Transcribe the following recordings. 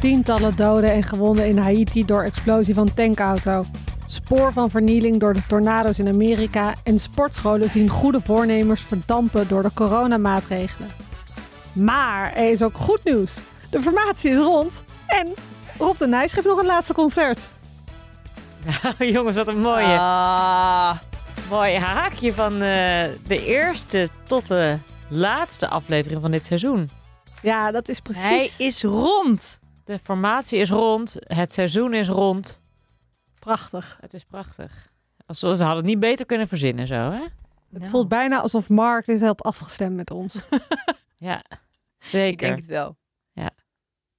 Tientallen doden en gewonden in Haiti door explosie van tankauto. Spoor van vernieling door de tornado's in Amerika. En sportscholen zien goede voornemers verdampen door de coronamaatregelen. Maar er is ook goed nieuws. De formatie is rond. En Rob de Nijs geeft nog een laatste concert. Nou, jongens, wat een mooie, Ah, mooie haakje van eh, de eerste tot de laatste aflevering van dit seizoen. Ja, dat is hij precies is rond. De formatie is rond, het seizoen is rond. prachtig. Het is prachtig. Als ze hadden het niet beter kunnen verzinnen zo, hè? Het voelt bijna alsof Mark dit had afgestemd met ons. Ja, Ik zeker. denk het wel.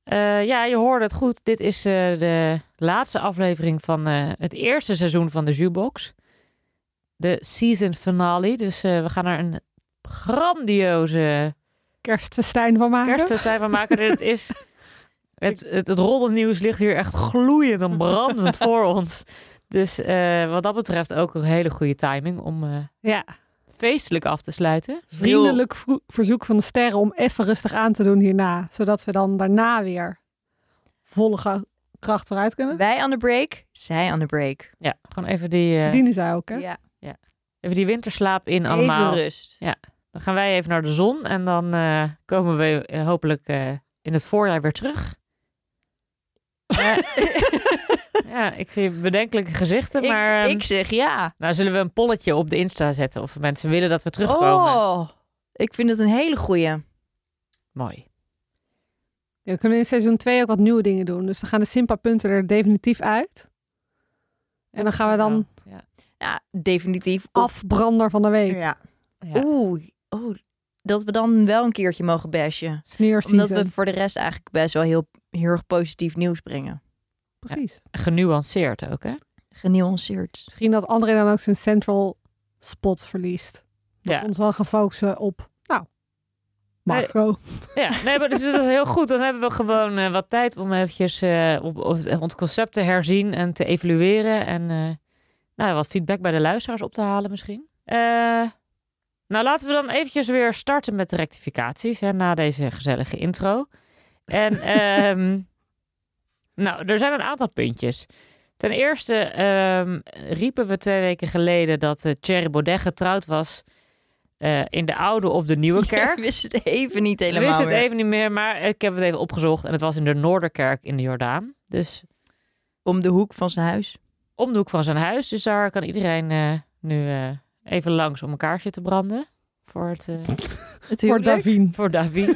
Eh, ja, je hoorde het goed. Dit is eh, de laatste aflevering van eh, het eerste seizoen van de Jukebox. De season finale. Dus eh, we gaan er een grandioze Kerstfestijn van maken. kerstfestijn van maken. Dit is... Het, het, het roddelnieuws ligt hier echt gloeiend en brandend voor ons. Dus eh, wat dat betreft ook een hele goede timing om eh, Ja, feestelijk af te sluiten. vriendelijk verzoek van de sterren om even rustig aan te doen hierna. Zodat we dan daarna weer volle kracht vooruit kunnen. Wij aan de break, zij aan de break. Ja, gewoon even die, eh, Verdienen zij ook, hè? Ja, even die winterslaap in allemaal. even rust. Dan gaan wij even naar de zon en dan eh, komen we hopelijk eh, in het voorjaar weer terug. Ja, ja, ik zie bedenkelijke gezichten, maar ik, ehm, ik zeg ja. nou zullen we een polletje op de Insta zetten of mensen willen dat we terugkomen. Oh, ik vind het een hele goeie. Mooi. Ja, we kunnen in seizoen 2 ook wat nieuwe dingen doen. Dus dan gaan de Simpa-punten er definitief uit. En dan gaan we dan Ja. Ja, definitief. Of- afbrander van de week. Ja. Ja. Oeh, oh, dat we dan wel een keertje mogen bashen. Sneer Omdat we voor de rest eigenlijk best wel heel, heel erg positief nieuws brengen. Precies. Genuanceerd ook, hè? Genuanceerd. Misschien dat André dan ook zijn central spots verliest. Dat Ja. ons dan gaan focussen op, nou, Marco. Ja, nee, maar dus dat is heel goed. Dan hebben we gewoon eh, wat tijd om eventjes eh, op, op ons concept te herzien en te evalueren. En eh, nou, wat feedback bij de luisteraars op te halen misschien. Eh, nou, laten we dan eventjes weer starten met de rectificaties hè, na deze gezellige intro. En ehm, nou, er zijn een aantal puntjes. Ten eerste ehm, riepen we twee weken geleden dat uh, Thierry Baudet getrouwd was eh, in de oude of de nieuwe kerk. Ik wist het even niet Ik helemaal wist het meer. even niet meer, maar ik heb het even opgezocht. En het was in de Noorderkerk in de Jordaan. Dus Om de hoek van zijn huis. om de hoek van zijn huis. Dus daar kan iedereen eh, nu even langs om een kaarsje te branden. Voor, het, eh, Het Voor. Davine. voor Davy.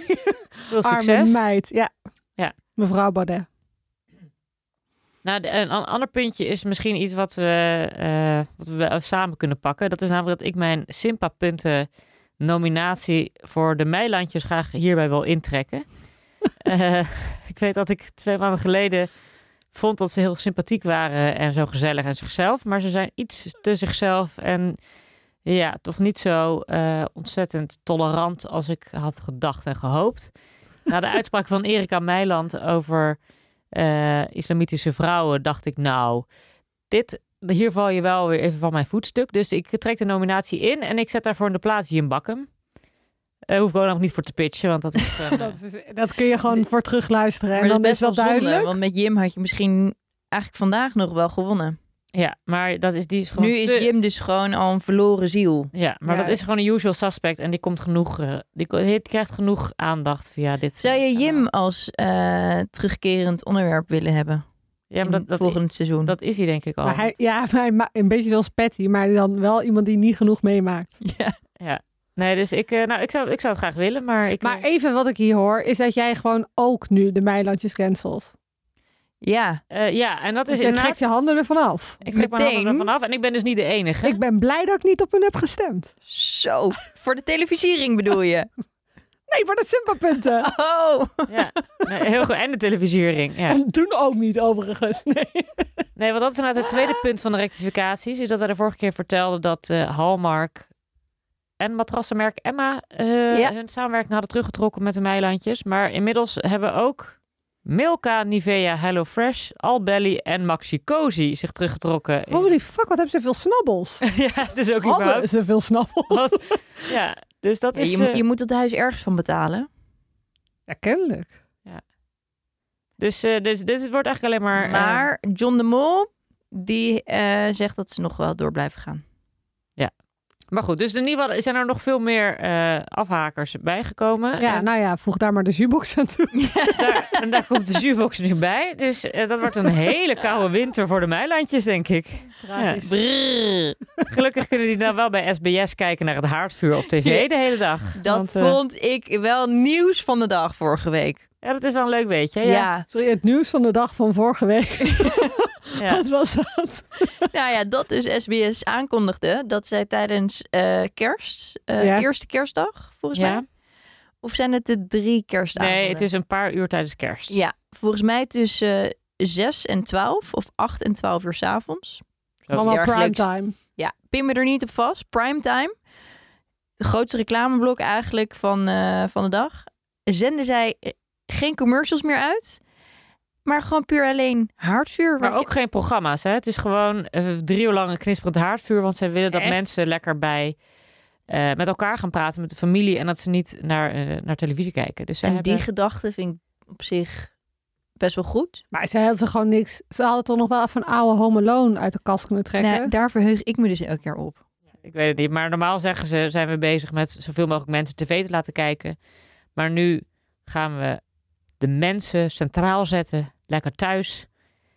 Veel Arme succes. meid. Ja. Ja. Mevrouw Baudet. Nou, de- een an- ander puntje is misschien iets wat we, eh, wat we wel samen kunnen pakken. Dat is namelijk dat ik mijn Simpa-punten nominatie voor de Meilandjes graag hierbij wil intrekken. Eh, ik weet dat ik twee maanden geleden vond dat ze heel sympathiek waren en zo gezellig en zichzelf. Maar ze zijn iets te zichzelf en ja, toch niet zo eh, ontzettend tolerant als ik had gedacht en gehoopt. Na de uitspraak van Erika Meiland over eh, islamitische vrouwen dacht ik, nou, dit, hier val je wel weer even van mijn voetstuk. Dus ik trek de nominatie in en ik zet daarvoor in de plaats Jim Bakken. Uh, hoef ik ook nog niet voor te pitchen, want dat is... Dat, is, dat kun je gewoon voor terugluisteren. Maar En dat dan is is best wel zonde, duidelijk. want met Jim had je misschien eigenlijk vandaag nog wel gewonnen. Ja, maar dat is, die is gewoon Nu is te- Jim dus gewoon al een verloren ziel. Ja, maar Ja. dat is gewoon een usual suspect en die komt genoeg, eh, die, krijgt genoeg aandacht via dit. Zou je eh, Jim als eh, terugkerend onderwerp willen hebben? Ja, maar dat, dat, volgend seizoen. dat is hij denk ik al. Maar hij, ja, maar hij een beetje zoals Patty, maar dan wel iemand die niet genoeg meemaakt. ja. Ja. Nee, dus ik, eh, nou, ik, zou, ik zou het graag willen, maar ik... Maar eh, even wat ik hier hoor, is dat jij gewoon ook nu de Meilandjes cancelt. Ja, eh, ja, en dat Dus is jij inderdaad... trekt je handen ervan af. Ik trek mijn handen meteen. ervan af en ik ben dus niet de enige. Ik ben blij dat ik niet op hun heb gestemd. zo. Voor de televisiering bedoel je? Nee, voor de Simba-punten. Oh. Ja, nee, heel goed. En de televisiering. Ja. En toen ook niet, overigens. Nee. Nee, want dat is inderdaad het tweede punt van de rectificaties. Is dat wij de vorige keer vertelden dat eh Hallmark en matrassenmerk Emma eh, Ja. hun samenwerking hadden teruggetrokken met de Meilandjes. Maar inmiddels hebben ook Milka, Nivea, HelloFresh, Albelly en Maxi Cozy zich teruggetrokken. Holy fuck, wat hebben ze veel snabbels. ja, het is ook Hadden überhaupt... ze veel snabbels. Wat, ja, dus dat Ja, is... je, moet- eh, je moet het huis ergens van betalen. Ja, kennelijk. Dus, eh, dus dit wordt eigenlijk alleen maar... eh, Maar John de Mol, die eh, zegt dat ze nog wel door blijven gaan. Maar goed, dus in ieder geval zijn er nog veel meer eh, afhakers bijgekomen. Ja, En nou ja, voeg daar maar de Zubox aan toe. daar, en daar komt de zuurbox nu bij. Dus eh, dat wordt een hele koude winter voor de Meilandjes, denk ik. Tragisch. Gelukkig kunnen die dan wel bij SBS kijken naar het haardvuur op tv de hele dag. Dat Want, eh, vond ik wel nieuws van de dag vorige week. Ja, dat is wel een leuk weetje. hè? Ja. Sorry, het nieuws van de dag van vorige week. Ja. Wat was dat? nou ja, dat dus SBS aankondigde dat zij tijdens eh, kerst, eh, Ja. eerste kerstdag volgens Ja. mij. Of zijn het de drie kerstdagen? Nee, het is een paar uur tijdens kerst. Ja, volgens mij tussen 6 en 12 of 8 en 12 uur 's avonds. Allemaal primetime. Ja, pin me er niet op vast. Primetime. De grootste reclameblok eigenlijk van, eh, van de dag. Zenden zij eh, geen commercials meer uit. Maar gewoon puur alleen haardvuur. Maar ook geen programma's. Hè? Het is gewoon eh, drie uur lang een knisperend haardvuur. Want zij willen dat Echt? mensen lekker bij eh, met elkaar gaan praten met de familie. En dat ze niet naar, eh, naar televisie kijken. Dus En die hebben... gedachte vind ik op zich best wel goed. Maar zij hadden gewoon niks. Ze hadden toch nog wel even een oude Home Alone uit de kast kunnen trekken. Nou, daar verheug ik me dus elk jaar op. Ik weet het niet. Maar normaal zeggen ze, zijn we bezig met zoveel mogelijk mensen tv te laten kijken. Maar nu gaan we de mensen centraal zetten. Lekker thuis.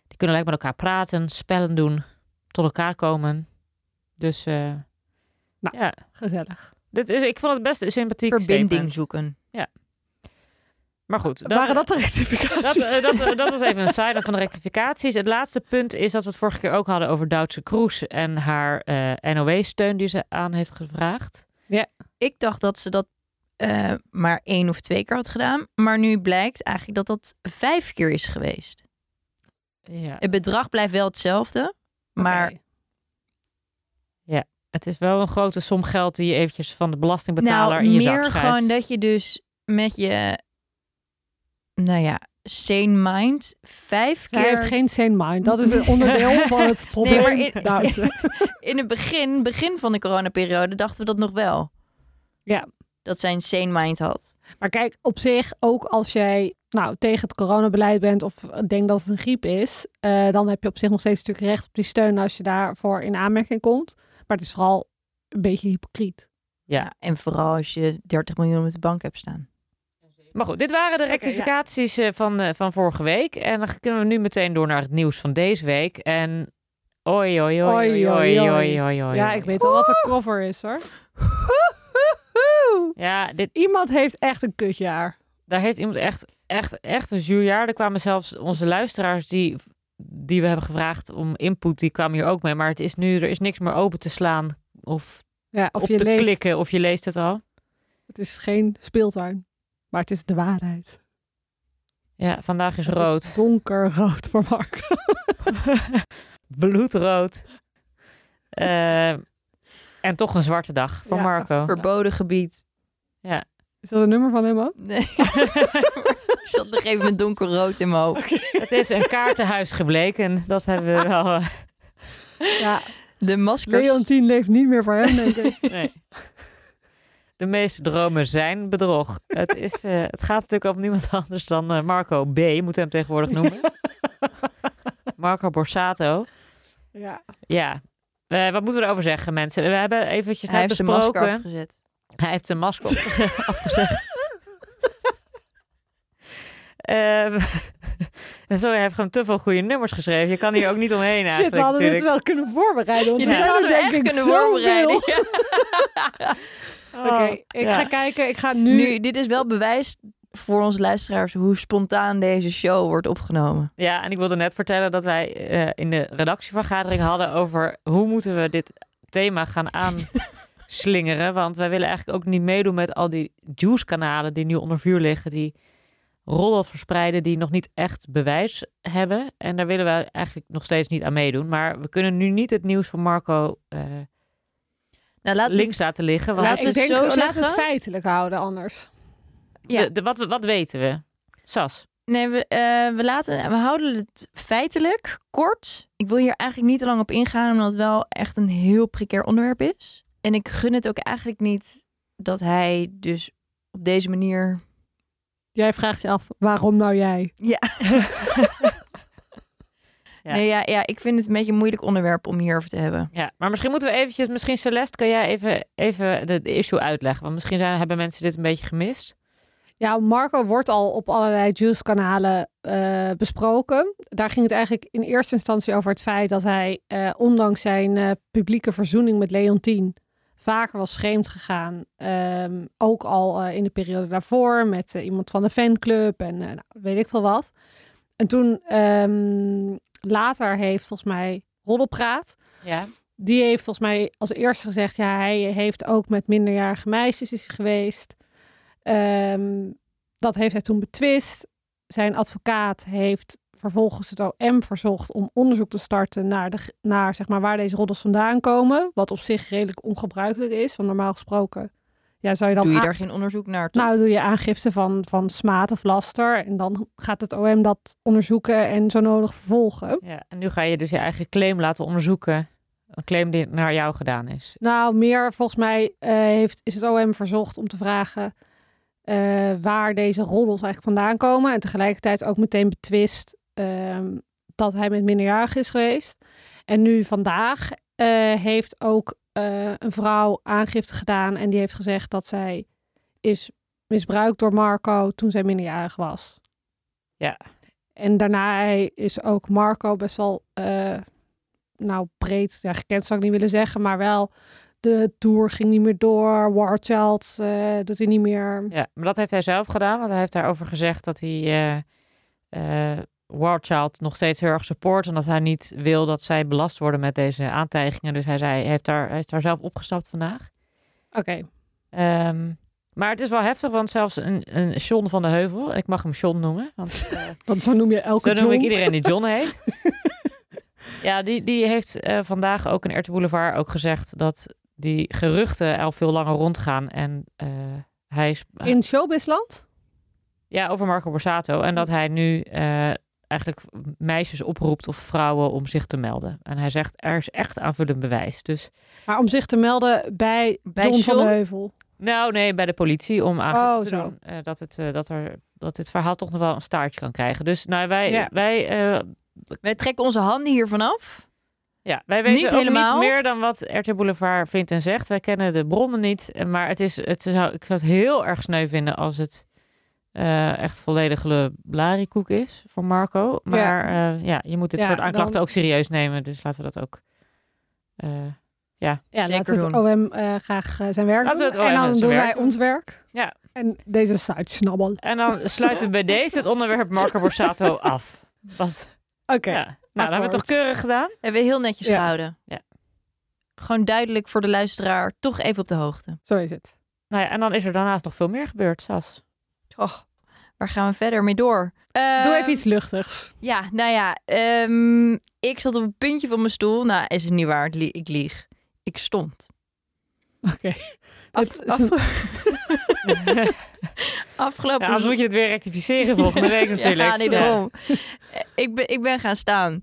Die kunnen lekker met elkaar praten, spellen doen, tot elkaar komen. Dus eh, Nou. ja, Gezellig. dit is, ik vond het best een sympathiek Verbinding statement. zoeken. Maar goed, Waren dat de rectificaties? Dat, eh, dat, eh, dat was even een side van de rectificaties. Het laatste punt is dat we het vorige keer ook hadden over Duitse Kroes en haar eh NOW-steun die ze aan heeft gevraagd. Ik dacht dat ze dat eh, maar één of twee keer had gedaan. Maar nu blijkt eigenlijk dat dat vijf keer is geweest. Ja, Het bedrag blijft wel hetzelfde. Maar Oké. het is wel een grote som geld die je eventjes van de belastingbetaler nou, in je meer zak schuift. gewoon dat je dus met je, nou ja, sane mind vijf Zij keer... heeft geen sane mind. Dat is een onderdeel van het probleem. maar in- In het begin, begin van de coronaperiode dachten we dat nog wel. Ja. Dat zij een sane mind had. Maar kijk, op zich, ook als jij nou, tegen het coronabeleid bent of denkt dat het een griep is, eh, dan heb je op zich nog steeds natuurlijk recht op die steun als je daarvoor in aanmerking komt. Maar het is vooral een beetje hypocriet. Ja. En vooral als je 30 miljoen op de bank hebt staan. Maar goed, dit waren de ja. rectificaties eh, van, eh, van vorige week. En dan kunnen we nu meteen door naar het nieuws van deze week. En oi, oi, oi, oi, oi, oi, oi, oi. Ja, ik weet al wat de cover is hoor. Ja, dit, Iemand heeft echt een kutjaar. daar heeft iemand echt, echt, echt een zuurjaar. Er kwamen zelfs onze luisteraars die, die we hebben gevraagd om input, die kwamen hier ook mee. Maar het is nu, er is niks meer open te slaan of, Ja, of op je te leest, klikken of je leest het al. het is geen speeltuin, maar het is de waarheid. Ja, vandaag is Het rood. donkerrood voor Mark. Bloedrood. Eh, en toch een zwarte dag voor Ja, Marco. Verboden gebied. Is dat een nummer van hem ook? Nee. Ik zat nog even met donkerrood in mijn hoofd. Het is een kaartenhuis gebleken. Dat hebben we wel. eh, Ja, De maskers. Leontien leeft niet meer voor hem, denk ik. nee. De meeste dromen zijn bedrog. Het, is, eh, het gaat natuurlijk om niemand anders dan eh, Marco B. Moeten we hem tegenwoordig noemen. Marco Borsato. Ja. Ja. Eh, wat moeten we erover zeggen, mensen? We hebben eventjes Hij net heeft zijn masker besproken. Hij heeft zijn masker opgezet. afgezet. Ehm, sorry, hij heeft gewoon te veel goede nummers geschreven. Je kan hier ook niet omheen eigenlijk. Shit, we hadden dit natuurlijk. wel kunnen voorbereiden. Want Ja, hadden we denk ik kunnen voorbereiden. Ja. Oké, ik ja. ga kijken. Ik ga nu... Nu, dit is wel bewijs voor onze luisteraars hoe spontaan deze show wordt opgenomen. Ja, en ik wilde net vertellen dat wij eh, in de redactievergadering hadden over hoe moeten we dit thema gaan aanslingeren. Want wij willen eigenlijk ook niet meedoen met al die juice-kanalen die nu onder vuur liggen, die rollen verspreiden die nog niet echt bewijs hebben. En daar willen we eigenlijk nog steeds niet aan meedoen. Maar we kunnen nu niet het nieuws van Marco eh, Nou, laten we links laten liggen. Want Laten ik we het denk, zo laat het feitelijk houden anders. Ja. de, de- wat, wat weten we? Sas. Nee, we, eh, we, laten, we houden het feitelijk kort. Ik wil hier eigenlijk niet te lang op ingaan, omdat het wel echt een heel precair onderwerp is. En ik gun het ook eigenlijk niet dat hij dus op deze manier Jij vraagt je af, waarom nou jij? Ja. Ja. Nee, ja, ja, ik vind het een beetje een moeilijk onderwerp om hierover te hebben. Ja, maar misschien moeten we eventjes, misschien Celeste, kan jij even, even de, de issue uitleggen? Want misschien zijn, hebben mensen dit een beetje gemist. Ja, Marco wordt al op allerlei Juice-kanalen eh, besproken. Daar ging het eigenlijk in eerste instantie over het feit dat hij, eh, ondanks zijn eh, publieke verzoening met Leontien, vaker was vreemd gegaan. Ehm, ook al eh, in de periode daarvoor met eh, iemand van de fanclub en eh, nou, weet ik veel wat. En toen ehm, later heeft volgens mij Roddelpraat, Ja. die heeft volgens mij als eerste gezegd, ja, hij heeft ook met minderjarige meisjes is geweest. Ehm, dat heeft hij toen betwist. Zijn advocaat heeft vervolgens het OM verzocht om onderzoek te starten naar, de, naar zeg maar, waar deze roddels vandaan komen. Wat op zich redelijk ongebruikelijk is. Want normaal gesproken ja, zou je dan Doe je daar geen onderzoek naar? toch? nou, doe je aangifte van, van smaad of laster. En dan gaat het OM dat onderzoeken en zo nodig vervolgen. ja. En nu ga je dus je eigen claim laten onderzoeken. Een claim die naar jou gedaan is. Nou, meer volgens mij eh, heeft, is het OM verzocht om te vragen eh, waar deze roddels eigenlijk vandaan komen. En tegelijkertijd ook meteen betwist ehm, dat hij met minderjarig is geweest. En nu vandaag eh, heeft ook eh, een vrouw aangifte gedaan en die heeft gezegd dat zij is misbruikt door Marco toen zij minderjarig was. Ja. En daarna is ook Marco best wel, eh, nou breed, ja, gekend zou ik niet willen zeggen, maar wel de tour ging niet meer door. Warchild eh doet hij niet meer. Ja, maar dat heeft hij zelf gedaan. Want hij heeft daarover gezegd dat hij Warchild nog steeds heel erg support. En dat hij niet wil dat zij belast worden met deze aantijgingen. Dus hij, zei, hij, heeft daar, hij is daar zelf opgestapt vandaag. Oké, Ehm, maar het is wel heftig, want zelfs een, een John van de Heuvel, ik mag hem John noemen, want eh, want zo noem je elke zo noem ik iedereen die John heet. ja, die, die heeft eh, vandaag ook in RT Boulevard ook gezegd dat die geruchten al veel langer rondgaan. En eh, hij is In showbizland? ja, over Marco Borsato. En dat hij nu eigenlijk meisjes oproept of vrouwen om zich te melden. En hij zegt er is echt aanvullend bewijs. Dus Maar om zich te melden bij, Bij John van John? de Heuvel. nou nee, bij de politie om aangifte Oh, te zo. doen eh, dat, het, eh, dat, er, dat dit verhaal toch nog wel een staartje kan krijgen. Dus nou, wij, Ja. wij eh, Wij trekken onze handen hiervan af. Ja, wij weten Niet ook helemaal. niet meer dan wat RT Boulevard vindt en zegt. Wij kennen de bronnen niet, maar het is, het zou, ik zou het heel erg sneu vinden als het eh, echt volledige blarikoek is voor Marco. Maar ja, ja je moet dit Ja, soort aanklachten dan- ook serieus nemen, dus laten we dat ook. eh, ja, Ja, Zeker laat het doen. OM eh, graag eh, zijn werk Laten we doen. het OM en dan doen wij doen. ons werk. Ja. En deze site snabbel. en dan sluiten we bij deze het onderwerp Marco Borsato af. Want, Oké. ja, nou, dan hebben we het toch keurig gedaan. Hebben we heel netjes Ja. gehouden. Ja. Gewoon duidelijk voor de luisteraar, toch even op de hoogte. Zo is het. Nou ja, en dan is er daarnaast nog veel meer gebeurd, Sas. Oh, waar gaan we verder mee door? Doe Ehm, even iets luchtigs. Ja, nou ja, ehm, ik zat op een puntje van mijn stoel. Nou, is het niet waar, ik lie- ik lieg. Ik stond. Oké. Af, af- afgelopen Ja, anders moet je het weer rectificeren volgende week natuurlijk. Ja, nee, daarom. ik, ben, ik ben gaan staan.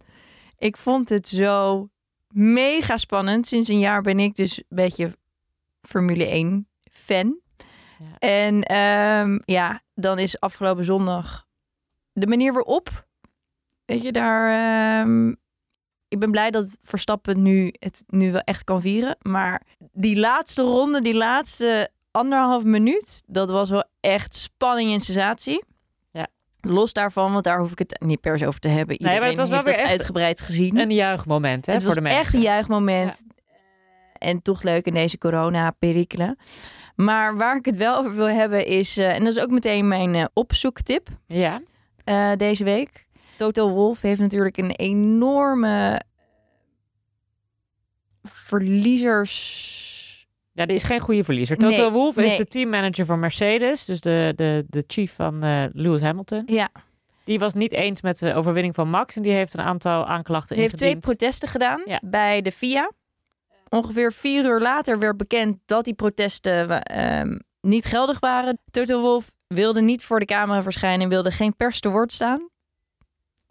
Ik vond het zo mega spannend. Sinds een jaar ben ik dus een beetje Formule 1 fan. Ja. En ehm, ja, dan is afgelopen zondag de manier waarop. Weet je, daar... ehm, ik ben blij dat Verstappen nu het nu wel echt kan vieren. Maar die laatste ronde, die laatste anderhalf minuut... dat was wel echt spanning en sensatie. Ja. Los daarvan, want daar hoef ik het niet per se over te hebben. Nee, maar Iedereen het was wel weer echt uitgebreid gezien. Een juichmoment hè, het voor was de mensen. echt een juichmoment. En toch leuk in deze corona-perikelen. Maar waar ik het wel over wil hebben is... eh, en dat is ook meteen mijn eh, opzoektip Ja, eh, deze week. Toto Wolf heeft natuurlijk een enorme verliezers... Ja, die is geen goede verliezer. Toto Nee, Wolff is de teammanager van Mercedes, dus de, de, de chief van Lewis Hamilton. Ja, Die was niet eens met de overwinning van Max en die heeft een aantal aanklachten hij heeft twee ingediend. protesten gedaan Ja. bij de FIA. Ongeveer vier uur later werd bekend dat die protesten ehm, niet geldig waren. Toto Wolf wilde niet voor de camera verschijnen, wilde geen pers te woord staan.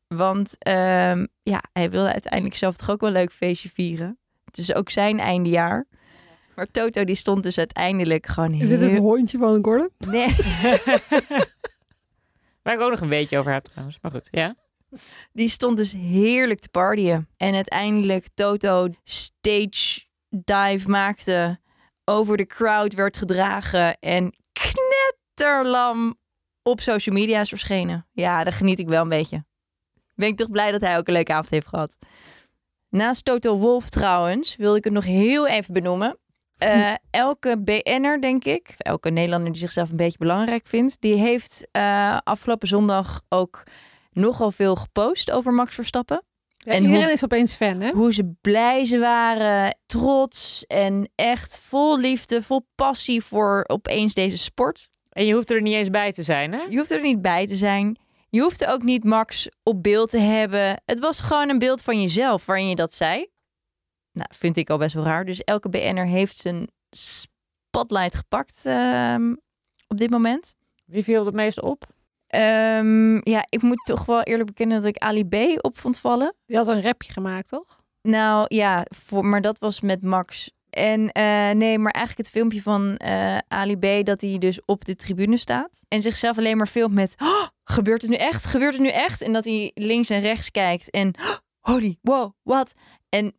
Want ehm, ja, hij wilde uiteindelijk zelf toch ook wel een leuk feestje vieren. Het is ook zijn eindejaar. Maar Toto die stond dus uiteindelijk gewoon Is dit heel... het hondje van Gordon? Nee. Waar ik ook nog een beetje over heb trouwens. Maar goed, ja. Die stond dus heerlijk te partyen. En uiteindelijk Toto stage dive maakte, over de crowd werd gedragen en knetterlam op social media is verschenen. Ja, daar geniet ik wel een beetje. Ben ik toch blij dat hij ook een leuke avond heeft gehad. Naast Toto Wolf trouwens, wil ik het nog heel even benoemen. Eh, elke BN'er, denk ik, elke Nederlander die zichzelf een beetje belangrijk vindt, die heeft eh, afgelopen zondag ook nogal veel gepost over Max Verstappen. Ja, En iedereen hoe- is opeens fan, hè? Hoe ze blij ze waren, trots en echt vol liefde, vol passie voor opeens deze sport. En je hoeft er niet eens bij te zijn, hè? Je hoeft er niet bij te zijn. Je hoeft ook niet Max op beeld te hebben. Het was gewoon een beeld van jezelf waarin je dat zei. Nou, vind ik al best wel raar. Dus elke BN'er heeft zijn spotlight gepakt ehm, op dit moment. Wie viel het meest op? Ehm, ja, ik moet toch wel eerlijk bekennen dat ik Ali B op vond vallen. Die had een rapje gemaakt, toch? Nou ja, voor, maar dat was met Max. En eh, nee, maar eigenlijk het filmpje van eh, Ali B. dat hij dus op de tribune staat. En zichzelf alleen maar filmt met... "Oh, gebeurt het nu echt? Gebeurt het nu echt? En dat hij links en rechts kijkt en... "Oh, Holy, wow, wat? En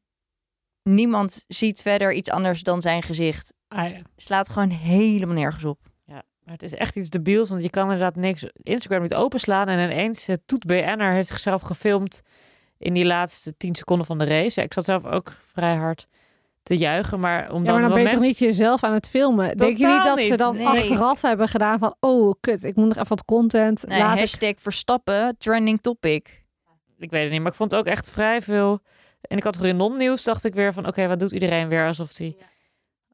niemand ziet verder iets anders dan zijn gezicht. Ah, ja. Slaat gewoon helemaal nergens op. Maar het is echt iets debiels, want je kan inderdaad niks Instagram niet openslaan en ineens uh, Toet BN'er heeft zichzelf gefilmd in die laatste 10 seconden van de race. Ja, ik zat zelf ook vrij hard te juichen, maar om Ja, dan maar dan een ben je toch niet jezelf aan het filmen? Denk je niet dat ze dan nee. achteraf hebben gedaan van... Oh, kut, ik moet nog even wat content. Nee, Laat ik- hashtag Verstappen, trending topic. Ik weet het niet, maar ik vond ook echt vrij veel... In de categorie non-nieuws dacht ik weer van... Oké, wat doet iedereen weer alsof die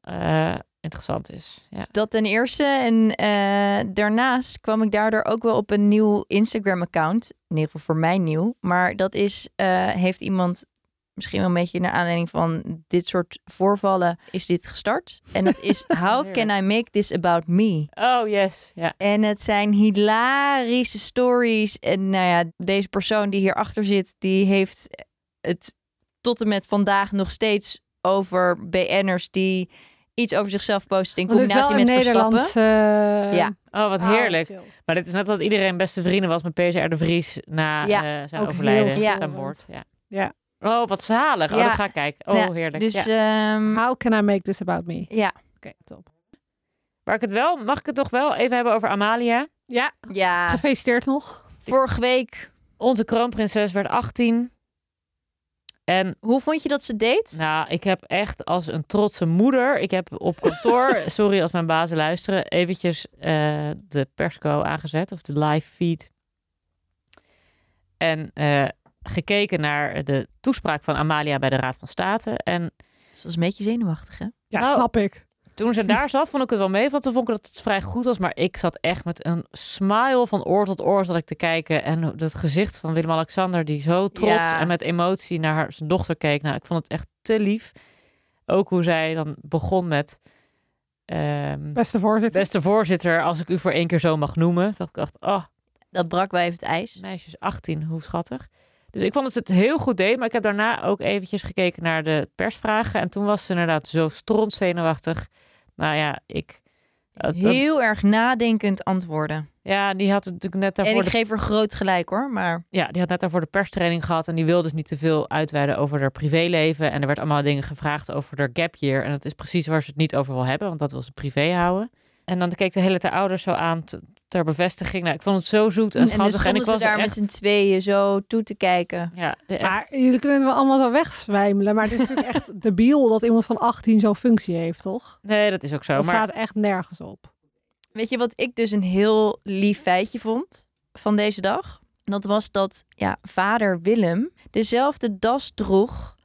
eh, interessant is. Ja. Dat ten eerste. En eh, daarnaast kwam ik daardoor ook wel op een nieuw Instagram-account. In ieder geval voor mij nieuw. Maar dat is, eh, heeft iemand misschien wel een beetje naar aanleiding van dit soort voorvallen is dit gestart. En dat is How can I make this about me? Oh, yes. Ja. En het zijn hilarische stories. En nou ja, deze persoon die hierachter zit, die heeft het tot en met vandaag nog steeds over BN'ers die iets over zichzelf posten in combinatie een met Verstappen. Nederlands... eh, Ja. Oh, wat ah, heerlijk. chill. Maar dit is net dat iedereen beste vrienden was met PCR de Vries na Ja, eh, zijn ook overlijden. heel Ja. Zijn storend. moord. Ja. Ja. Oh, wat zalig. Oh, dat ga ik kijken. Oh, Ja, heerlijk. Dus ja. ehm, How can I make this about me? Oké, ja. top. Waar ik het wel, mag ik het toch wel even hebben over Amalia? Ja, ja, gefeliciteerd nog. vorige week. Onze kroonprinses werd 18. En Hoe vond je dat ze deed? nou, ik heb echt als een trotse moeder, ik heb op kantoor, sorry als mijn bazen luisteren, eventjes eh, de persco aangezet of de live feed. En eh, gekeken naar de toespraak van Amalia bij de Raad van State. En Ze was een beetje zenuwachtig, hè? Ja, Nou, snap ik. Toen ze daar zat, vond ik het wel mee. Want toen vond ik dat het vrij goed was. Maar ik zat echt met een smile van oor tot oor zat ik te kijken. En dat gezicht van Willem-Alexander, die zo trots Ja. en met emotie naar haar, zijn dochter keek. Nou, ik vond het echt te lief. Ook hoe zij dan begon met... ehm, Beste voorzitter. beste voorzitter, als ik u voor één keer zo mag noemen. Dat ik dacht, oh, Dat brak wel even het ijs. meisjes 18, hoe schattig. Dus ik vond dat ze het heel goed deed. Maar ik heb daarna ook eventjes gekeken naar de persvragen. En toen was ze inderdaad zo strontzenuwachtig. Nou ja, ik... dat- dat- Heel erg nadenkend antwoorden. ja, die had het natuurlijk net En daarvoor ik de, geef er groot gelijk hoor, maar ja, die had net daarvoor de perstraining gehad. En die wilde dus niet te veel uitweiden over haar privéleven. En er werd allemaal dingen gevraagd over haar gap year. En dat is precies waar ze het niet over wil hebben. Want dat wil ze privé houden. En dan keek de hele tijd ouders zo aan ter bevestiging. Nou, ik vond het zo zoet en schattig. En, ik was daar er met z'n echt... tweeën zo toe te kijken. Ja, de Maar echt, jullie kunnen het wel allemaal zo wegzwijmelen. Maar het is natuurlijk echt debiel dat iemand van 18 zo'n functie heeft, toch? nee, dat is ook zo. Dat Maar staat echt nergens op. Weet je wat ik dus een heel lief feitje vond van deze dag? Dat was dat ja, vader Willem dezelfde das droeg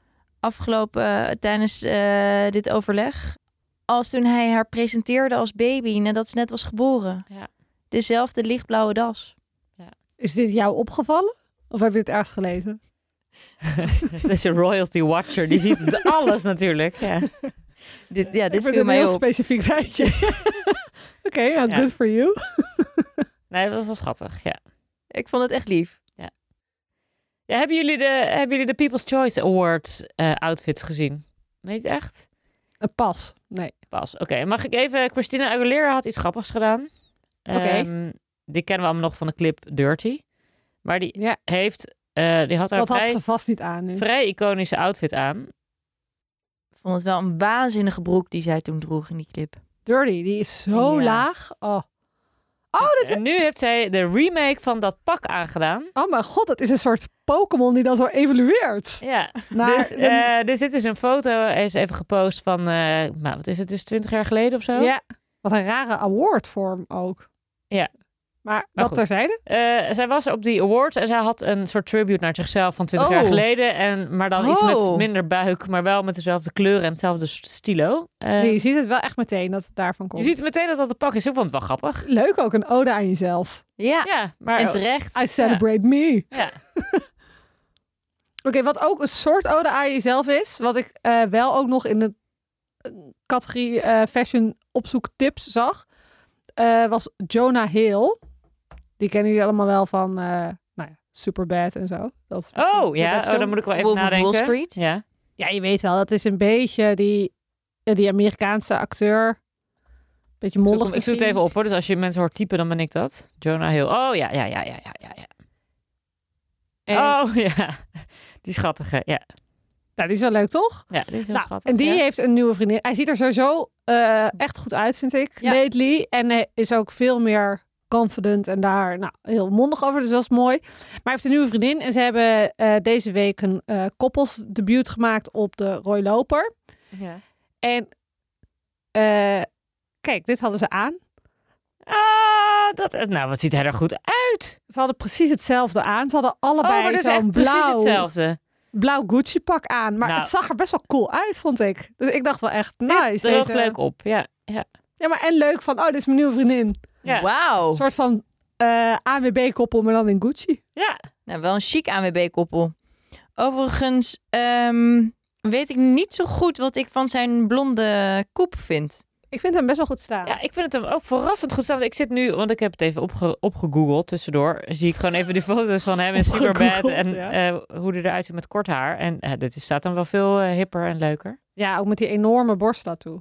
afgelopen eh, tijdens eh, dit overleg als toen hij haar presenteerde als baby nadat ze net was geboren. Ja. Dezelfde lichtblauwe das. Is dit jou opgevallen? Of heb je het ergens gelezen? Deze royalty watcher, die ziet alles natuurlijk. Ja. Dit, ja, ik dit viel een mij heel op. specifiek feitje. Oké, ja, Ja. good for you. Nee, dat was wel schattig, ja. Ik vond het echt lief. ja hebben, jullie de, hebben jullie de People's Choice Award eh, outfits gezien? Nee, echt? Een pas. Nee. Pas. Oké, mag ik even... Christina Aguilera had iets grappigs gedaan. Ehm, die kennen we allemaal nog van de clip Dirty. Maar die Ja. heeft, eh, die had haar Dat had vrij, ze vast niet aan nu. vrij iconische outfit aan. Ik vond het wel een waanzinnige broek die zij toen droeg in die clip. Dirty, die is zo Ja. laag. Oh. Oh, dit, En nu heeft zij de remake van dat pak aangedaan. oh mijn god, dat is een soort Pokémon die dan zo evolueert. Ja, Naar dus een- eh, er zit dus een foto, is even gepost van, eh, nou, wat is het, is 20 jaar geleden of zo? Ja, wat een rare awardvorm ook. Ja. Maar, Maar dat goed. terzijde. Eh, zij was op die awards en zij had een soort tribute naar zichzelf van 20 jaar Oh. geleden. En, maar dan iets met Oh. minder buik, maar wel met dezelfde kleuren en hetzelfde stilo. Eh, Nee, je ziet het wel echt meteen dat het daarvan je komt. ziet meteen dat dat het pak is. Ik vond het wel grappig. Leuk ook, een ode aan jezelf. Ja, Ja, maar en terecht. I celebrate me. Ja. Oké, wat ook een soort ode aan jezelf is, wat ik eh, wel ook nog in de categorie eh, fashion opzoek tips zag, eh, was Jonah Hill. Die kennen jullie allemaal wel van, eh nou ja, Superbad en zo. Dat is Oh ja, oh, dan moet ik wel even Wolf nadenken. Wall Street. Ja. Ja, je weet wel, dat is een beetje die, eh, die Amerikaanse acteur. Beetje mollig ik zoek het even op hoor. Dus als je mensen hoort typen, dan ben ik dat. Jonah Hill. Oh ja, ja, ja, ja, ja, ja. ja. En, Oh ja, die schattige. Ja, nou, die is wel leuk, toch? ja die is heel Nou, schattig. en die ja. heeft een nieuwe vriendin. Hij ziet er sowieso eh, echt goed uit, vind ik, Ja. lately. En hij is ook veel meer confident en daar nou, heel mondig over. Dus dat is mooi. Maar hij heeft een nieuwe vriendin. En ze hebben eh, deze week een eh koppelsdebuut gemaakt op de Roy Loper. Ja. En kijk, dit hadden ze aan. Ah, dat, nou, wat ziet hij er goed uit? Ze hadden precies hetzelfde aan. Ze hadden Oh, allebei is zo'n echt precies blauw, hetzelfde. Blauw Gucci pak aan. Maar Nou. het zag er best wel cool uit, vond ik. Dus ik dacht wel echt, Dit nice. deze- leuk op. Ja, ja. Ja, maar en leuk van, oh, dit is mijn nieuwe vriendin. Ja. Wauw. Een soort van eh AWB-koppel, maar dan in Gucci. ja. Nou, wel een chic ANWB-koppel. Overigens ehm, weet ik niet zo goed wat ik van zijn blonde koep vind. Ik vind hem best wel goed staan. Ja, ik vind het hem ook verrassend goed staan. Want Ik zit nu, want ik heb het even opge opgegoogeld tussendoor. Zie ik gewoon even die foto's van hem in Superbad en ja. eh, hoe hij eruit ziet met kort haar. En eh, dit staat dan wel veel eh, hipper en leuker. Ja, ook met die enorme borsttattoo.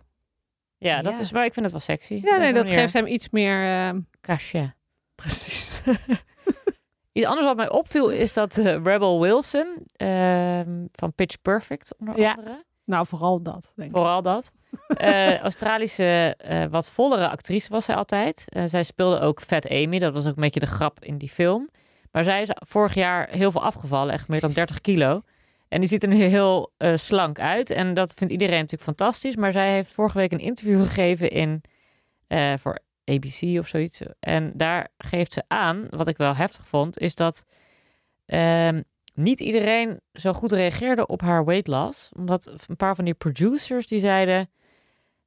Ja, dat Ja. is, maar ik vind het wel sexy. Ja, nee, dat geeft hem iets meer... eh, Cachet. Precies. Iets anders wat mij opviel is dat Rebel Wilson ehm, van Pitch Perfect onder Ja. andere. Nou, vooral dat, denk ik. Vooral dat. Eh, Australische, eh, wat vollere actrice was zij altijd. Eh, zij speelde ook Fat Amy. Dat was ook een beetje de grap in die film. Maar zij is vorig jaar heel veel afgevallen. Echt meer dan 30 kilo. En die ziet er heel slank uit. En dat vindt iedereen natuurlijk fantastisch. Maar zij heeft vorige week een interview gegeven in, voor ABC of zoiets. En daar geeft ze aan, wat ik wel heftig vond, is dat ehm, niet iedereen zo goed reageerde op haar weight loss. Omdat een paar van die producers die zeiden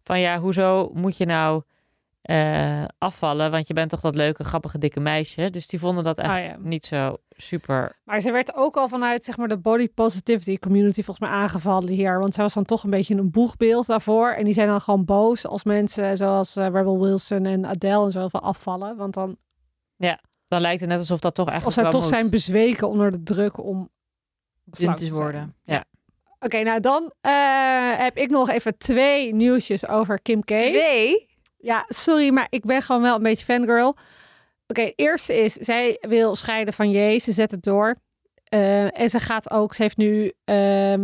van ja, hoezo moet je nou eh, afvallen? Want je bent toch dat leuke, grappige, dikke meisje. Dus die vonden dat echt Ah, ja. niet zo super. Maar ze werd ook al vanuit zeg maar, de body positivity community volgens mij aangevallen hier. Want zij was dan toch een beetje een boegbeeld daarvoor. En die zijn dan gewoon boos als mensen zoals eh, Rebel Wilson en Adele en zo afvallen. Want dan, Dan lijkt het net alsof dat toch of eigenlijk zij wel toch moet. zijn bezweken onder de druk om Dun te worden. Oké, nou dan eh, heb ik nog even twee nieuwsjes over Kim K. Twee? Ja, sorry, maar ik ben gewoon wel een beetje fangirl. Oké, eerste is, zij wil scheiden van J. Ze zet het door. Eh, en ze gaat ook, ze heeft nu ehm,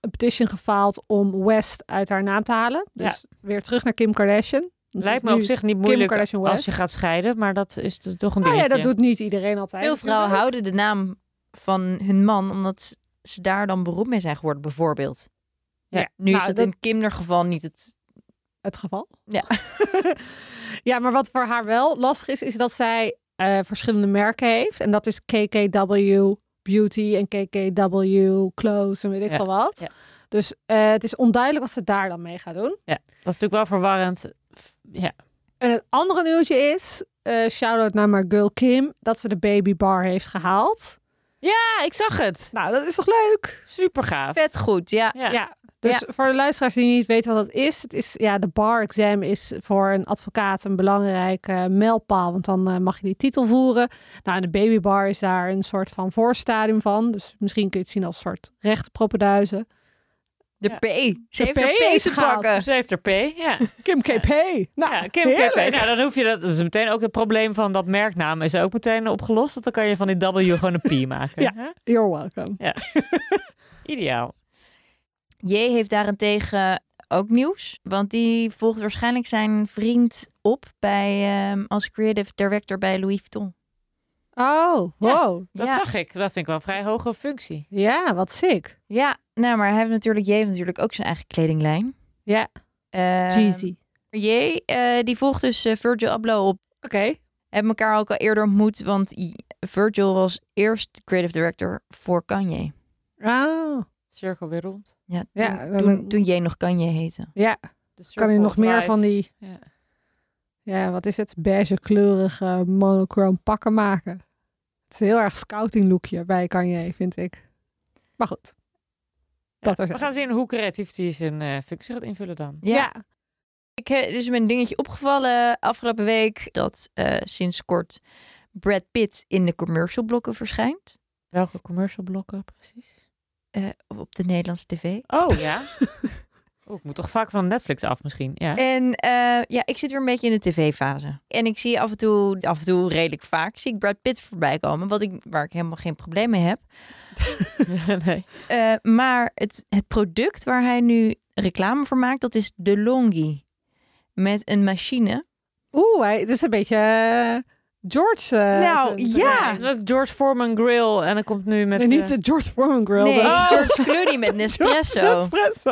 een petition gefaald om West uit haar naam te halen. Dus weer terug naar Kim Kardashian. Ze Lijkt me op zich niet moeilijk als je gaat scheiden, maar dat is toch een Nou dingetje. ja, dat doet niet iedereen altijd. Veel vrouwen houden de naam van hun man omdat ze daar dan beroemd mee zijn geworden, bijvoorbeeld. Ja, Nu nou, is het dat- in Kim geval niet het... het geval. Ja. ja, maar wat voor haar wel lastig is, is dat zij eh, verschillende merken heeft. En dat is KKW Beauty en KKW Clothes en weet ik Ja, veel wat. ja. Dus eh, het is onduidelijk wat ze daar dan mee gaat doen. Dat is natuurlijk wel verwarrend. Ja, En het andere nieuwtje is, eh shout-out naar mijn girl Kim, dat ze de baby bar heeft gehaald. ja ik zag het. Nou, dat is toch leuk? Super gaaf. Vet goed, ja. Ja. Ja. Dus voor de luisteraars die niet weten wat dat is, het is ja, de bar exam is voor een advocaat een belangrijke eh, mijlpaal, want dan eh, mag je die titel voeren. Nou, en de babybar is daar een soort van voorstadium van, dus misschien kun je het zien als een soort rechte propenduizen. De Ja. P. Ze heeft P er P te pakken. Ze heeft er P, ja. Kim KP. Nou, ja, Kim heerlijk. KP. Nou, dan hoef je dat. Dat is meteen ook het probleem van dat merknaam is ook meteen opgelost. Want dan kan je van die W gewoon een P maken. Ja. hè? You're welcome. Ideaal. J heeft daarentegen ook nieuws. Want die volgt waarschijnlijk zijn vriend op bij, ehm, als creative director bij Louis Vuitton. Oh, wow. Dat Ja. zag ik. Dat vind ik wel een vrij hoge functie. Ja, wat sick. Ja, nou, maar hij heeft natuurlijk, J heeft natuurlijk ook zijn eigen kledinglijn. Ja, Jeezy. J, eh, die volgt dus eh, Virgil Abloh op. Oké. Hebben elkaar ook al eerder ontmoet, want Virgil was eerst creative director voor Kanye. Oh, Cirkel weer rond. Ja, toen, Ja, dan- toen, toen J nog Kanye heette. ja. Kan hij nog meer Life. van die, Ja. Ja, wat is het, beige kleurige monochrome pakken maken? Het is een heel erg scouting lookje bij Kanye, vind ik. Maar goed. Dat Ja, we gaan zien hoe creatief hij zijn eh, functie gaat invullen dan. Ja. Ik heb dus mijn dingetje opgevallen afgelopen week dat eh, sinds kort Brad Pitt in de commercial blokken verschijnt. Welke commercial blokken precies? eh, op de Nederlandse tv. Oh ja. ik moet toch vaak van Netflix af misschien. Ja. En eh, ja, ik zit weer een beetje in de tv-fase. En ik zie af en toe, af en toe redelijk vaak, zie ik Brad Pitt voorbij komen. Wat ik, waar ik helemaal geen probleem mee heb. nee. Eh, maar het, het product waar hij nu reclame voor maakt, dat is de Longi. Met een machine. Oeh, hij, het is een beetje eh, George. eh, Nou, zijn- ja. Nee, dat is George Foreman Grill en dan komt nu met... Nee, niet eh, de George Foreman grill. nee, is George Clooney met Nespresso. Nespresso.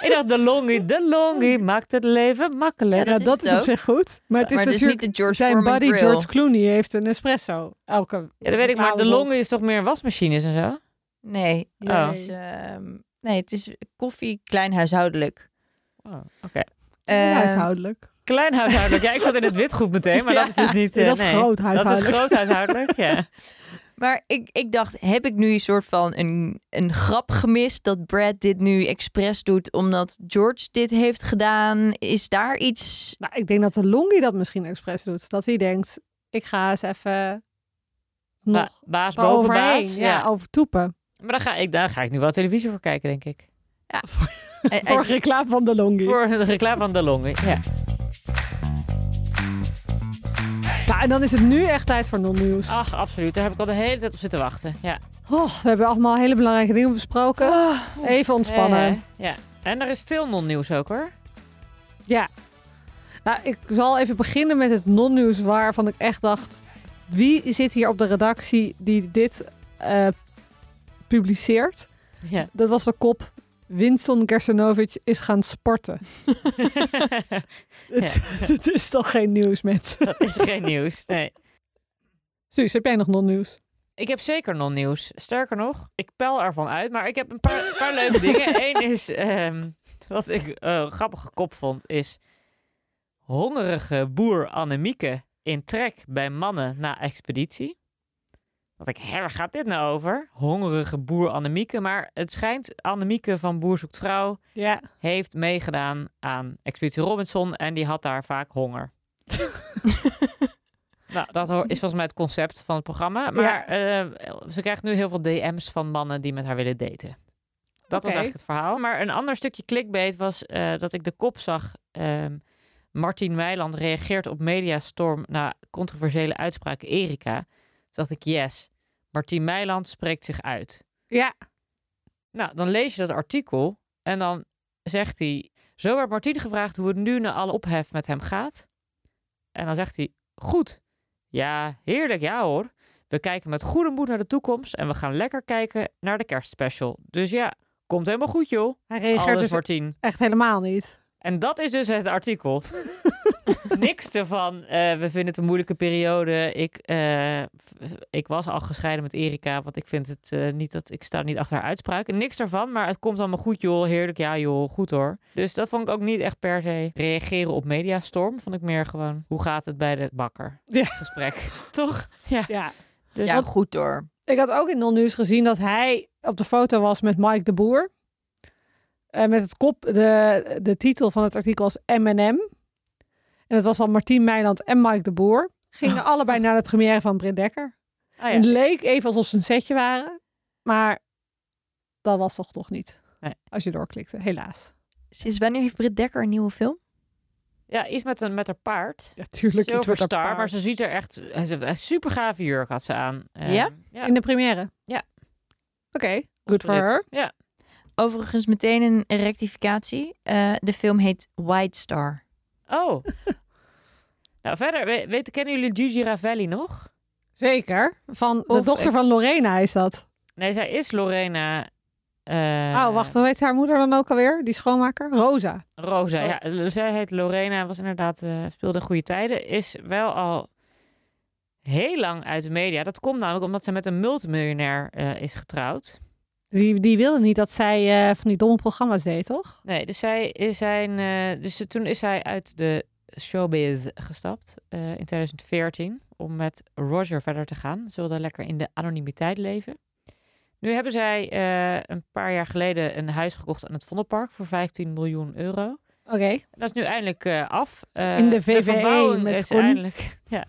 ik dacht de longie, de longie maakt het leven makkelijk. Ja, Ja, dat is op zich goed. Maar het is maar het is natuurlijk niet de George zijn Foreman buddy grill. George Clooney heeft een espresso. Elke Ja, dat weet ik, maar de longie is toch meer wasmachines en zo? Nee, Oh. het is, ehm, nee, het is koffie, klein huishoudelijk. Oh, Oké. Ehm, huishoudelijk. Klein huishoudelijk. Ja, ik zat in het witgoed meteen, maar Ja, dat is dus niet... eh, dat is nee. groot Dat is huishoudelijk. groot huishoudelijk, ja. Maar ik, ik dacht, heb ik nu een soort van een, een grap gemist dat Brad dit nu expres doet omdat George dit heeft gedaan? Is daar iets... Nou, ik denk dat de Longi dat misschien expres doet. Dat hij denkt, ik ga eens even Ba nog baas boven baas. Ja, Ja. overtoepen. Maar daar ga, ik, daar ga ik nu wel televisie voor kijken, denk ik. Hij- Voor hij- reclame van de Longi. Voor de reclame van de longie, ja. En dan is het nu echt tijd voor non-nieuws. Ach, absoluut. Daar heb ik al de hele tijd op zitten wachten. Ja. Oh, we hebben allemaal hele belangrijke dingen besproken. Ah, Even ontspannen. Eh, ja. En er is veel non-nieuws ook, hoor. Ja. Nou, ik zal even beginnen met het non-nieuws waarvan ik echt dacht... Wie zit hier op de redactie die dit eh, publiceert? Ja. Dat was de kop... Winston Gersenovic is gaan sporten. Het, het is toch geen nieuws, mensen? dat is geen nieuws. Nee. Suus, heb jij nog non-nieuws? Ik heb zeker non-nieuws. Sterker nog, ik pel ervan uit. Maar ik heb een paar, paar leuke dingen. Eén is, ehm, wat ik eh, een grappige kop vond, is... Hongerige boer Annemieke in trek bij mannen na expeditie. Dat ik, hè, waar gaat dit nou over? Hongerige boer Annemieke. Maar het schijnt, Annemieke van Boer Zoekt Vrouw Ja. heeft meegedaan aan Expeditie Robinson en die had daar vaak honger. nou, dat is volgens mij het concept van het programma. Maar eh, ze krijgt nu heel veel DM's van mannen die met haar willen daten. Dat was eigenlijk het verhaal. Maar een ander stukje clickbait was eh, dat ik de kop zag. ehm Martien Meiland reageert op Mediastorm na controversiële uitspraken Erika. Toen dacht ik, yes, Martien Meiland spreekt zich uit. Ja. Nou, dan lees je dat artikel en dan zegt hij... Zo werd Martien gevraagd hoe het nu na alle ophef met hem gaat. En dan zegt hij, goed. Ja, heerlijk, ja hoor. We kijken met goede moed naar de toekomst en we gaan lekker kijken naar de kerstspecial. Dus ja, komt helemaal goed joh. Hij reageert Alles dus Martien. echt helemaal niet. En dat is dus het artikel. Niks ervan. eh, we vinden het een moeilijke periode. Ik, eh, ik was al gescheiden met Erika, want ik vind het eh, niet dat ik sta niet achter haar uitspraken. Niks daarvan, maar het komt allemaal goed, joh. Heerlijk, ja, joh, goed hoor. Dus dat vond ik ook niet echt per se reageren op mediastorm. Vond ik meer gewoon, hoe gaat het bij de bakker? Ja. Gesprek, toch? Ja. Ja. Dus ja, goed hoor. Ik had ook in non-nieuws gezien dat hij op de foto was met Mike de Boer. Eh, met het kop, de, de titel van het artikel was M&M. En het was dan Martien Meiland en Mike de Boer. Gingen allebei naar de première van Britt Dekker. Ah, En het ja. leek even alsof ze een setje waren. Maar dat was toch toch niet. Nee. Als je doorklikte, helaas. Sinds wanneer heeft Britt Dekker een nieuwe film? Ja, iets met een met haar paard. Ja, tuurlijk. iets Silver wordt er Star, paard. maar ze ziet er echt... Een super gave jurk had ze aan. Eh, Ja? ja. In de première? Ja. Oké, good for Brit. her. Ja. Overigens meteen een rectificatie. Eh, de film heet White Star. Oh. nou, verder, we- weten, kennen jullie Gigi Ravelli nog? Zeker. Van de Of dochter ik- van Lorena is dat. Nee, zij is Lorena... eh, oh, wacht. Hoe heet haar moeder dan ook alweer? Die schoonmaker? Rosa. Rosa, ja. Zij heet Lorena, was inderdaad, eh, speelde goede tijden. Is wel al heel lang uit de media. Dat komt namelijk omdat ze met een multimiljonair eh, is getrouwd. Die, die wilde niet dat zij eh, van die domme programma's deed, toch? Nee, dus, zij is zijn, eh, dus toen is hij uit de showbiz gestapt eh, in 2014 om met Roger verder te gaan. Ze wilden lekker in de anonimiteit leven. Nu hebben zij een paar jaar geleden een huis gekocht aan het Vondelpark voor 15 miljoen euro. Oké. Dat is nu eindelijk af. In de VVE verbouwing met is Connie. eindelijk, ja,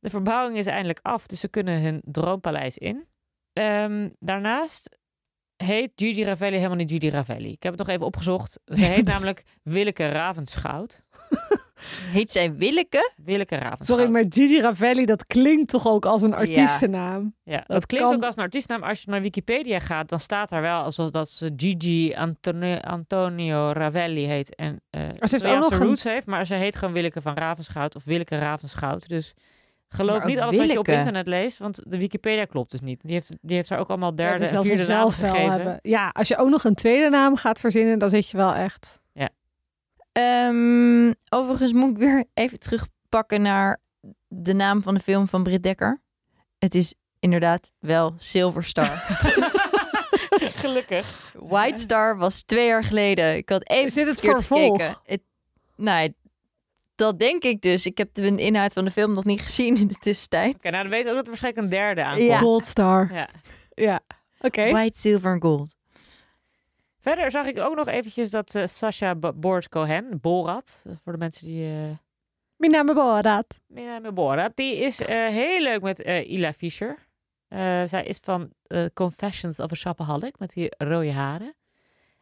de verbouwing is eindelijk af, dus ze kunnen hun droompaleis in. Ehm, daarnaast heet Gigi Ravelli helemaal niet Gigi Ravelli. Ik heb het nog even opgezocht. Ze heet namelijk Willeke Ravenschout. Heet zij Willeke? Willeke Ravenschout. Sorry, maar Gigi Ravelli, dat klinkt toch ook als een artiestennaam? Ja, dat, dat klinkt kan- ook als een artiestnaam. Als je naar Wikipedia gaat, dan staat daar wel alsof dat ze Gigi Antonio, Antonio Ravelli heet. En eh heeft ook nog een- roots heeft, maar ze heet gewoon Willeke van Ravenschout of Willeke Ravenschout. Dus geloof niet alles wat je op internet leest, want de Wikipedia klopt dus niet. Die heeft, die heeft daar ook allemaal derde Ja, dus en vierde naam gegeven. hebben. Ja, als je ook nog een tweede naam gaat verzinnen, dan zit je wel echt. Ehm, overigens moet ik weer even terugpakken naar de naam van de film van Britt Dekker. Het is inderdaad wel Silver Star. Gelukkig. White Star was twee jaar geleden. Ik had even dit het vervolg? Het, nou, dat denk ik dus. Ik heb de inhoud van de film nog niet gezien in de tussentijd. Oké, nou dan weet je ook dat er waarschijnlijk een derde aankomt. Ja. Gold Star. Ja. Ja. Oké. White, Silver en Gold. Verder zag ik ook nog eventjes dat eh Sasha Boris Cohen, Borat, eh, voor de mensen die... eh, Mijn naam is Borat. Ja, met Borat. Die is eh, heel leuk met eh, Ila Fischer. Eh, zij is van Confessions of a Shopaholic met die rode haren.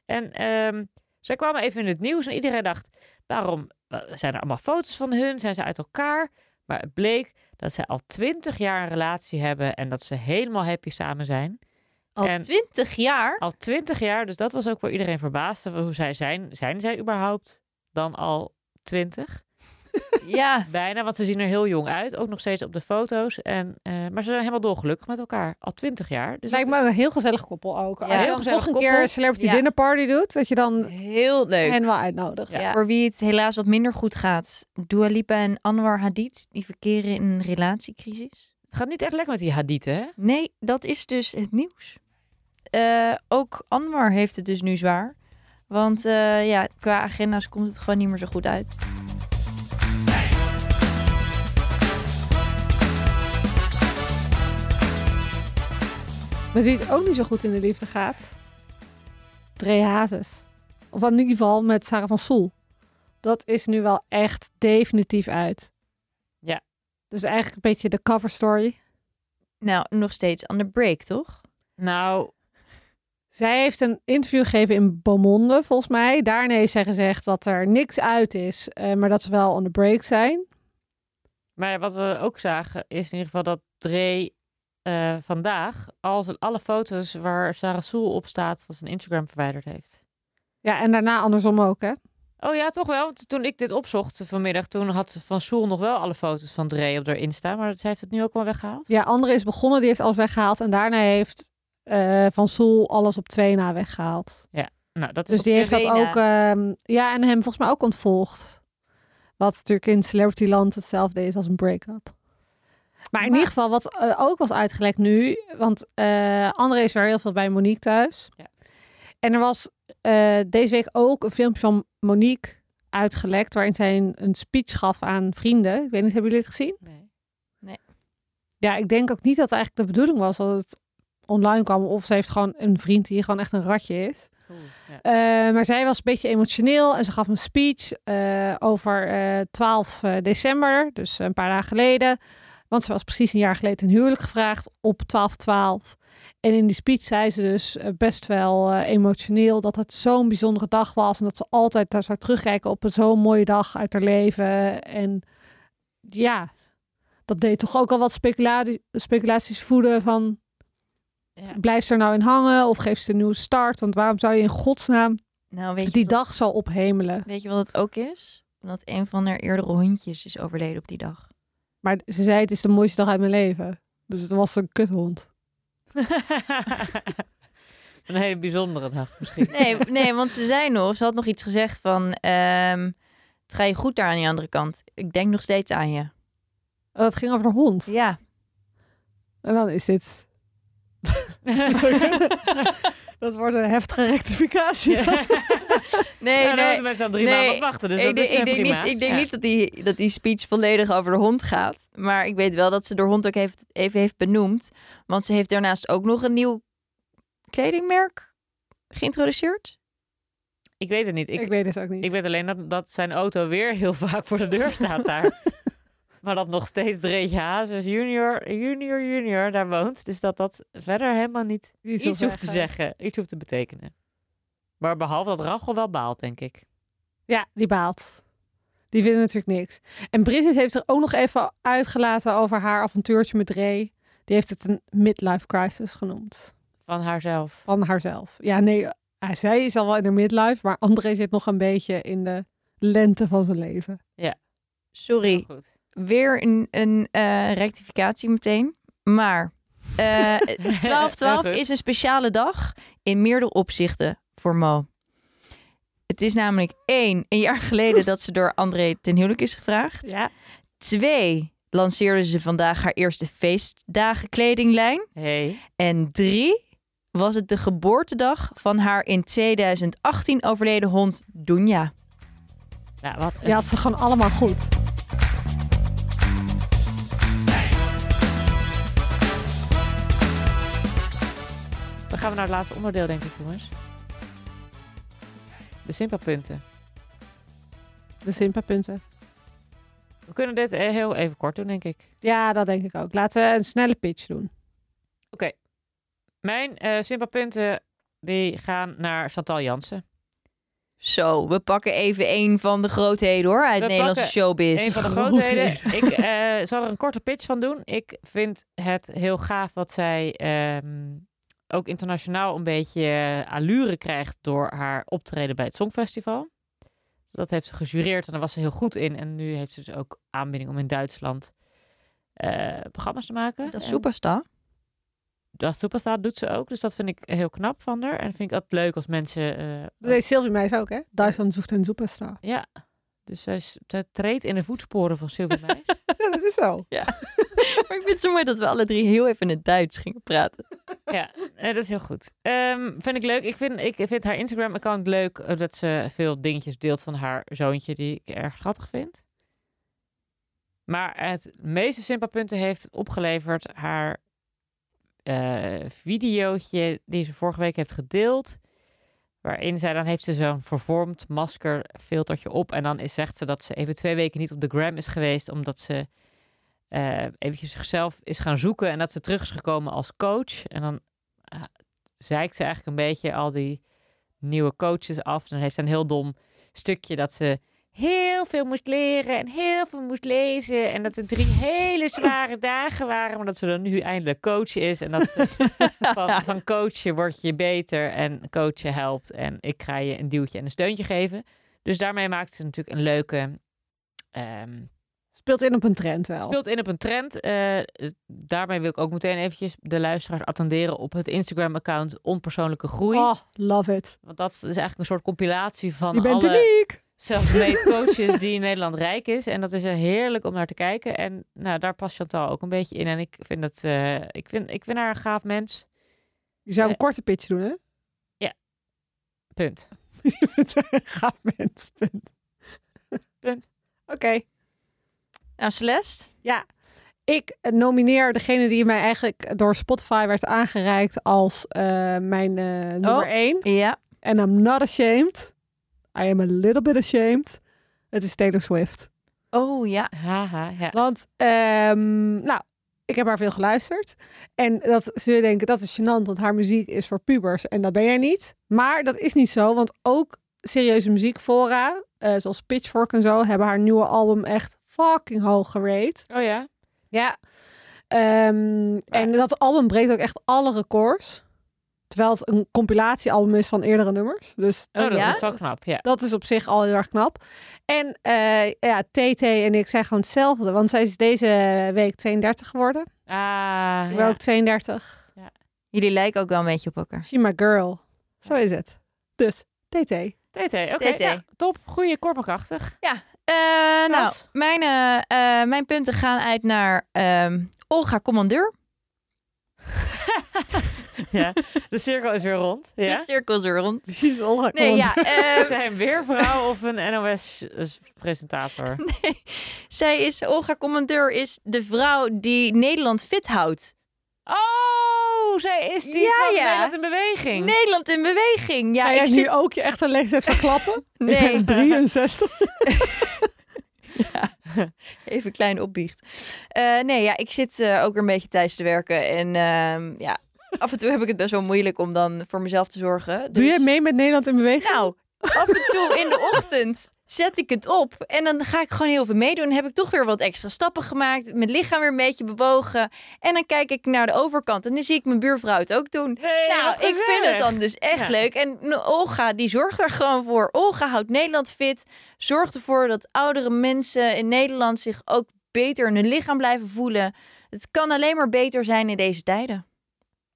En ehm, zij kwamen even in het nieuws en iedereen dacht, waarom zijn er allemaal foto's van hun? Zijn ze uit elkaar? Maar het bleek dat ze al twintig jaar een relatie hebben en dat ze helemaal happy samen zijn. Al En- twintig jaar? Al twintig jaar, dus dat was ook voor iedereen verbaasd. Hoe zij zijn. Zijn zij überhaupt dan al twintig? Ja. Bijna, want ze zien er heel jong uit. Ook nog steeds op de foto's. En, eh, maar ze zijn helemaal dolgelukkig met elkaar. Al twintig jaar. Dus Lijkt me een heel gezellig koppel ook. Ja. Als je dan een koppel. keer een celebrity Ja. dinner party doet, dat je dan Heel leuk. hen wel uitnodigt. Ja. Voor wie het helaas wat minder goed gaat. Dua Lipa en Anwar Hadid, die verkeren in een relatiecrisis. Het gaat niet echt lekker met die hadithen, hè? Nee, dat is dus het nieuws. Eh, ook Anwar heeft het dus nu zwaar. Want eh, ja, qua agenda's komt het gewoon niet meer zo goed uit. Met wie het ook niet zo goed in de liefde gaat. Dre Hazes. Of in ieder geval met Sarah van Soel. Dat is nu wel echt definitief uit. Ja. Dus eigenlijk een beetje de cover story. Nou, nog steeds on the break, toch? Nou, Zij heeft een interview gegeven in Beaumonde, volgens mij. Daarna heeft zij gezegd dat er niks uit is, eh, maar dat ze wel on the break zijn. maar wat we ook zagen is in ieder geval dat Dre eh, vandaag al zijn, alle foto's waar Sarah Soel op staat van zijn Instagram verwijderd heeft. Ja, en daarna andersom ook, hè? Oh ja, toch wel. Want toen ik dit opzocht vanmiddag, toen had Van Soel nog wel alle foto's van Dre op haar Insta. Maar zij heeft het nu ook wel weggehaald. Ja, andere is begonnen, die heeft alles weggehaald. En daarna heeft eh, Van Soel alles op twee na weggehaald. Nou, dat is Dus die heeft dat ook... ehm, ja, en hem volgens mij ook ontvolgd. Wat natuurlijk in Celebrityland hetzelfde is als een break-up. Maar in Maar- ieder geval, wat eh, ook was uitgelekt nu... Want eh André is weer heel veel bij Monique thuis. Ja. En er was eh, deze week ook een filmpje van Monique uitgelekt... waarin zij een, een speech gaf aan vrienden. Ik weet niet, hebben jullie het gezien? Nee. Ja, ik denk ook niet dat het eigenlijk de bedoeling was dat het online kwam. Of ze heeft gewoon een vriend die gewoon echt een ratje is. Oeh, ja. Maar zij was een beetje emotioneel en ze gaf een speech over eh 12 eh, december, dus een paar dagen geleden. Want ze was precies een jaar geleden ten huwelijk gevraagd op 12-12. En in die speech zei ze dus eh, best wel eh, emotioneel dat het zo'n bijzondere dag was. En dat ze altijd daar zou terugkijken op een zo'n mooie dag uit haar leven. En ja, dat deed toch ook al wat speculatie, speculaties voeden van... Ja. Blijft ze er nou in hangen of geeft ze een nieuwe start? Want waarom zou je in godsnaam Nou, weet je, die dag zo ophemelen? weet je wat het ook is? Omdat een van haar eerdere hondjes is overleden op die dag. Maar ze zei het is de mooiste dag uit mijn leven. Dus het was een kuthond. een hele bijzondere dag misschien. Nee, nee, want ze zei nog, ze had nog iets gezegd van... ehm, het ga je goed daar aan die andere kant. Ik denk nog steeds aan je. En dat ging over de hond. Ja, En dan is dit... dat wordt een heftige rectificatie. nee, ja, daar nee. mensen al drie nee, maanden op wachten. Dus ik dat denk, is eh, ik denk, prima. niet, ik denk Ja. niet dat die, dat die speech volledig over de hond gaat. Maar ik weet wel dat ze de hond ook heeft, even heeft benoemd. Want ze heeft daarnaast ook nog een nieuw kledingmerk geïntroduceerd. Ik weet het niet. Ik, Ik, weet het ook niet. ik weet alleen dat, dat zijn auto weer heel vaak voor de deur staat daar. maar dat nog steeds Dreetje Hazes junior, junior, junior daar woont. Dus dat dat verder helemaal niet iets hoeft te zeggen. Iets hoeft te betekenen. Maar behalve dat Rachel wel baalt, denk ik. Ja, die baalt. Die vinden natuurlijk niks. En Bridget heeft er ook nog even uitgelaten over haar avontuurtje met Ray. Die heeft het een midlife crisis genoemd. Van haarzelf. Van haarzelf. Ja, nee, hij zij is al wel in de midlife, maar André zit nog een beetje in de lente van zijn leven. Sorry, Heel goed. weer een, een eh, rectificatie meteen. Maar eh 12-12 Heel goed. is een speciale dag in meerdere opzichten voor Mo. Het is namelijk één, een jaar geleden dat ze door André ten huwelijk is gevraagd. Ja. Twee, lanceerde ze vandaag haar eerste feestdagen kledinglijn. Hey. En drie, was het de geboortedag van haar in 2018 overleden hond Dunja. Nou, wat een- Je had ze gewoon allemaal goed. Dan gaan we naar het laatste onderdeel, denk ik, jongens. De Simpa-punten. De Simpa-punten. We kunnen dit eh, heel even kort doen, denk ik. Ja, dat denk ik ook. Laten we een snelle pitch doen. Mijn eh Simpa-punten die gaan naar Chantal Jansen. Zo, we pakken even een van de grootheden hoor uit We Nederlandse pakken showbiz. Een van de Grootheden. grootheden. ik eh, zal er een korte pitch van doen. Ik vind het heel gaaf wat zij ehm, ook internationaal een beetje eh, allure krijgt door haar optreden bij het Songfestival. Dat heeft ze gejureerd en daar was ze heel goed in. En nu heeft ze dus ook aanbieding om in Duitsland eh, programma's te maken. Dat En superstar. Dat Superstar doet ze ook. Dus dat vind ik heel knap van haar. En vind ik altijd leuk als mensen... eh, Dat deed Sylvie Meis ook, hè? Dyson zoekt een superstar. ja, dus zij, zij treedt in de voetsporen van Sylvie Meis. Ja, dat is zo. Maar ik vind het zo mooi dat we alle drie heel even in het Duits gingen praten. Ja, dat is heel goed. Ehm, vind ik leuk. Ik vind, ik vind haar Instagram-account leuk. eh, dat ze veel dingetjes deelt van haar zoontje, die ik erg schattig vind. Maar het meeste Simpa-punten heeft het opgeleverd haar eh videootje die ze vorige week heeft gedeeld. Waarin zij dan heeft ze zo'n vervormd maskerfiltertje op. En dan is, zegt ze dat ze even twee weken niet op de gram is geweest. Omdat ze eh eventjes zichzelf is gaan zoeken. En dat ze terug is gekomen als coach. En dan uh, zeikt ze eigenlijk een beetje al die nieuwe coaches af. Dan heeft ze een heel dom stukje dat ze heel veel moest leren en heel veel moest lezen. En dat het drie hele zware dagen waren. Maar dat ze dan nu eindelijk coach is. En dat ze van, van coachen word je beter en coachen helpt. En ik ga je een duwtje en een steuntje geven. Dus daarmee maakt ze natuurlijk een leuke... ehm, Speelt in op een trend wel. Speelt in op een trend. Eh, daarmee wil ik ook meteen eventjes de luisteraars attenderen op het Instagram-account Onpersoonlijke Groei. Oh, love it. Want dat is eigenlijk een soort compilatie van Je bent alle uniek. Self-made coaches die in Nederland rijk is. En dat is er heerlijk om naar te kijken. En nou, daar past Chantal ook een beetje in. En ik vind, het, eh, ik vind, ik vind haar een gaaf mens. Je zou een Eh. korte pitch doen, hè? Punt. Je bent een gaaf mens. Punt. Punt. Oké. Nou, Celeste? Ik nomineer degene die mij eigenlijk door Spotify werd aangereikt als eh, mijn eh, nummer Oh. 1. Ja. En I'm not ashamed. I am a little bit ashamed. Het is Taylor Swift. Oh ja. Haha, ja. Want, ehm, nou, ik heb haar veel geluisterd. En dat je denken, dat is gênant, want haar muziek is voor pubers. En dat ben jij niet. Maar dat is niet zo, want ook serieuze muziekfora, eh, zoals Pitchfork en zo, hebben haar nieuwe album echt fucking hoog gerate. Oh ja? Ja. Ehm, en dat album breekt ook echt alle records. Terwijl het een compilatiealbum is van eerdere nummers. Dus Oh, dat ja? is wel knap, ja. dat is op zich al heel erg knap. En eh, ja, TT en ik zijn gewoon hetzelfde. Want zij is deze week 32 geworden. Ah, Ik ben ja. ook 32. Jullie lijken ook wel een beetje op elkaar. She my girl. Zo is het. Dus TT. TT, oké. Ja, top, goeie, kortmakachtig. Eh, nou, mijn, eh, mijn punten gaan uit naar ehm, Olga Commandeur. Ja, de cirkel is weer rond. Ja? De cirkel is er rond. Precies, Olga. Nee, ja. eh, Is hij een weervrouw of een NOS-presentator? nee, zij is, Olga Commandeur is de vrouw die Nederland fit houdt. Oh, zij is die Ja, van ja. Nederland in beweging. Nederland in beweging. Ja, Ga ik jij zit... nu ook je echte leeftijd verklappen? Nee. Ik ben 63. Even een klein opbiecht. Eh, nee, ja, ik zit eh, ook weer een beetje thuis te werken. En ehm, ja, af en toe heb ik het best wel moeilijk om dan voor mezelf te zorgen. Doe Dus- jij mee met Nederland in beweging? Nou, af en toe in de ochtend zet ik het op. En dan ga ik gewoon heel veel meedoen. Dan heb ik toch weer wat extra stappen gemaakt. Mijn lichaam weer een beetje bewogen. En dan kijk ik naar de overkant. En dan zie ik mijn buurvrouw het ook doen. Nee, nou, ik vind het dan dus echt Ja. leuk. En Olga, die zorgt er gewoon voor. Olga houdt Nederland fit. Zorgt ervoor dat oudere mensen in Nederland zich ook beter in hun lichaam blijven voelen. Het kan alleen maar beter zijn in deze tijden.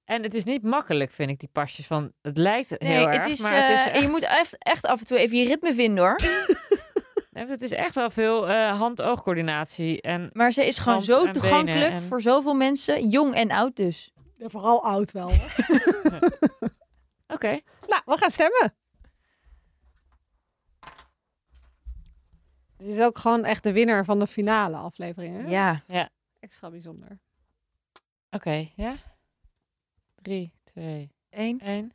En het is niet makkelijk, vind ik, die pasjes. Van, het lijkt Nee, heel het erg, is, maar het is eh, echt, je moet echt, echt af en toe even je ritme vinden hoor. Nee, het is echt wel veel eh, hand-oogcoördinatie. En Maar ze is gewoon zo toegankelijk en- voor zoveel mensen, jong en oud dus. Ja, vooral oud wel. oké, nou, we gaan stemmen. Dit is ook gewoon echt de winnaar van de finale aflevering. Hè? Ja. Is Extra bijzonder. oké, ja. Drie, twee, Eén. één.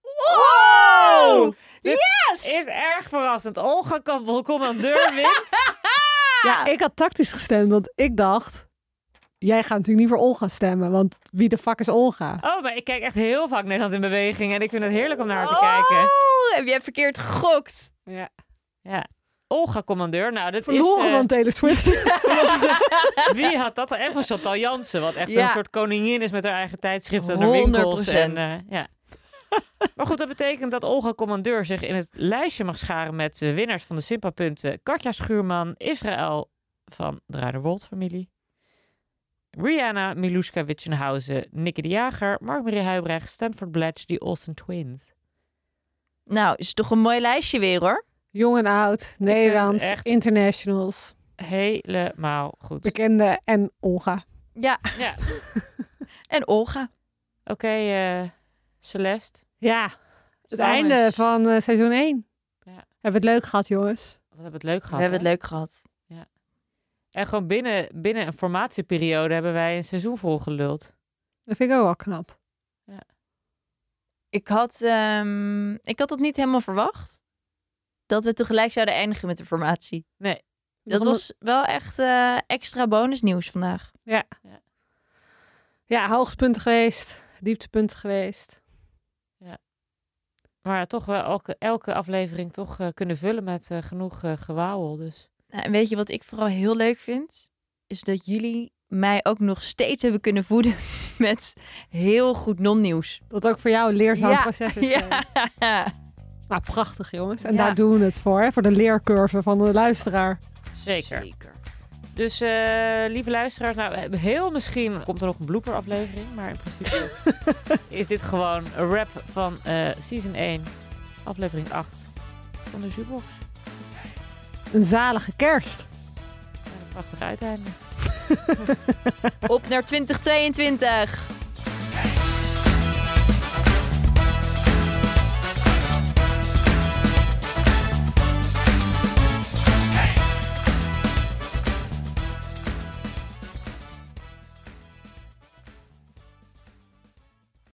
Wow! Dit Yes! Is erg verrassend. Olga kan commandeur wint. Ja, ik had tactisch gestemd, want ik dacht... Jij gaat natuurlijk niet voor Olga stemmen, want wie de fuck is Olga? Oh, maar ik kijk echt heel vaak Nederland in beweging. En ik vind het heerlijk om naar haar te Oh, kijken. heb jij verkeerd gegokt? Ja. Ja. Olga commandeur. Nou, dit Verloren is... eh, van Taylor Swift. Wie had dat? En van Chantal Jansen, wat echt Ja. een soort koningin is met haar eigen tijdschrift en haar winkels. 100%. En, eh, ja. maar goed, dat betekent dat Olga Commandeur zich in het lijstje mag scharen met de winnaars van de Simpa-punten. Katja Schuurman, Israël van de Ruiderwold-familie. Rihanna, Miluska Witchenhausen, Nicky de Jager, Mark-Marie Huibrecht, Stanford Blatch, die Olsen Twins. Nou, is toch een mooi lijstje weer hoor. Jong en oud, Nederlands, echt- internationals, Helemaal goed. bekende en Olga. Ja, Ja. en Olga. Oké, eh, Celeste. Ja, het einde van eh, seizoen 1. Ja. Hebben we het leuk gehad, jongens? Wat hebben we het leuk We gehad. hebben het leuk gehad. En gewoon binnen, binnen een formatieperiode hebben wij een seizoen volgeluld. Dat vind ik ook wel knap. Ik had, ehm, ik had dat niet helemaal verwacht. Dat we tegelijk zouden eindigen met de formatie. Nee. Dat was wel echt eh, extra bonusnieuws vandaag. Ja, hoogtepunten geweest, dieptepunten geweest. Maar toch wel elke, elke aflevering toch eh, kunnen vullen met eh, genoeg eh gewauwel. Dus Nou, en weet je wat ik vooral heel leuk vind? Is dat jullie mij ook nog steeds hebben kunnen voeden met heel goed non-nieuws. Dat ook voor jou een leerzaam Ja, proces is. Ja. Nou, prachtig jongens. En Ja. daar doen we het voor, hè? voor de leercurve van de luisteraar. zeker. Dus eh, lieve luisteraars, nou heel misschien komt er nog een blooper aflevering. Maar in principe is dit gewoon een wrap van eh, season 1, aflevering 8 van de Jukebox. Een zalige kerst. Een prachtig uiteinde. Op naar 2022.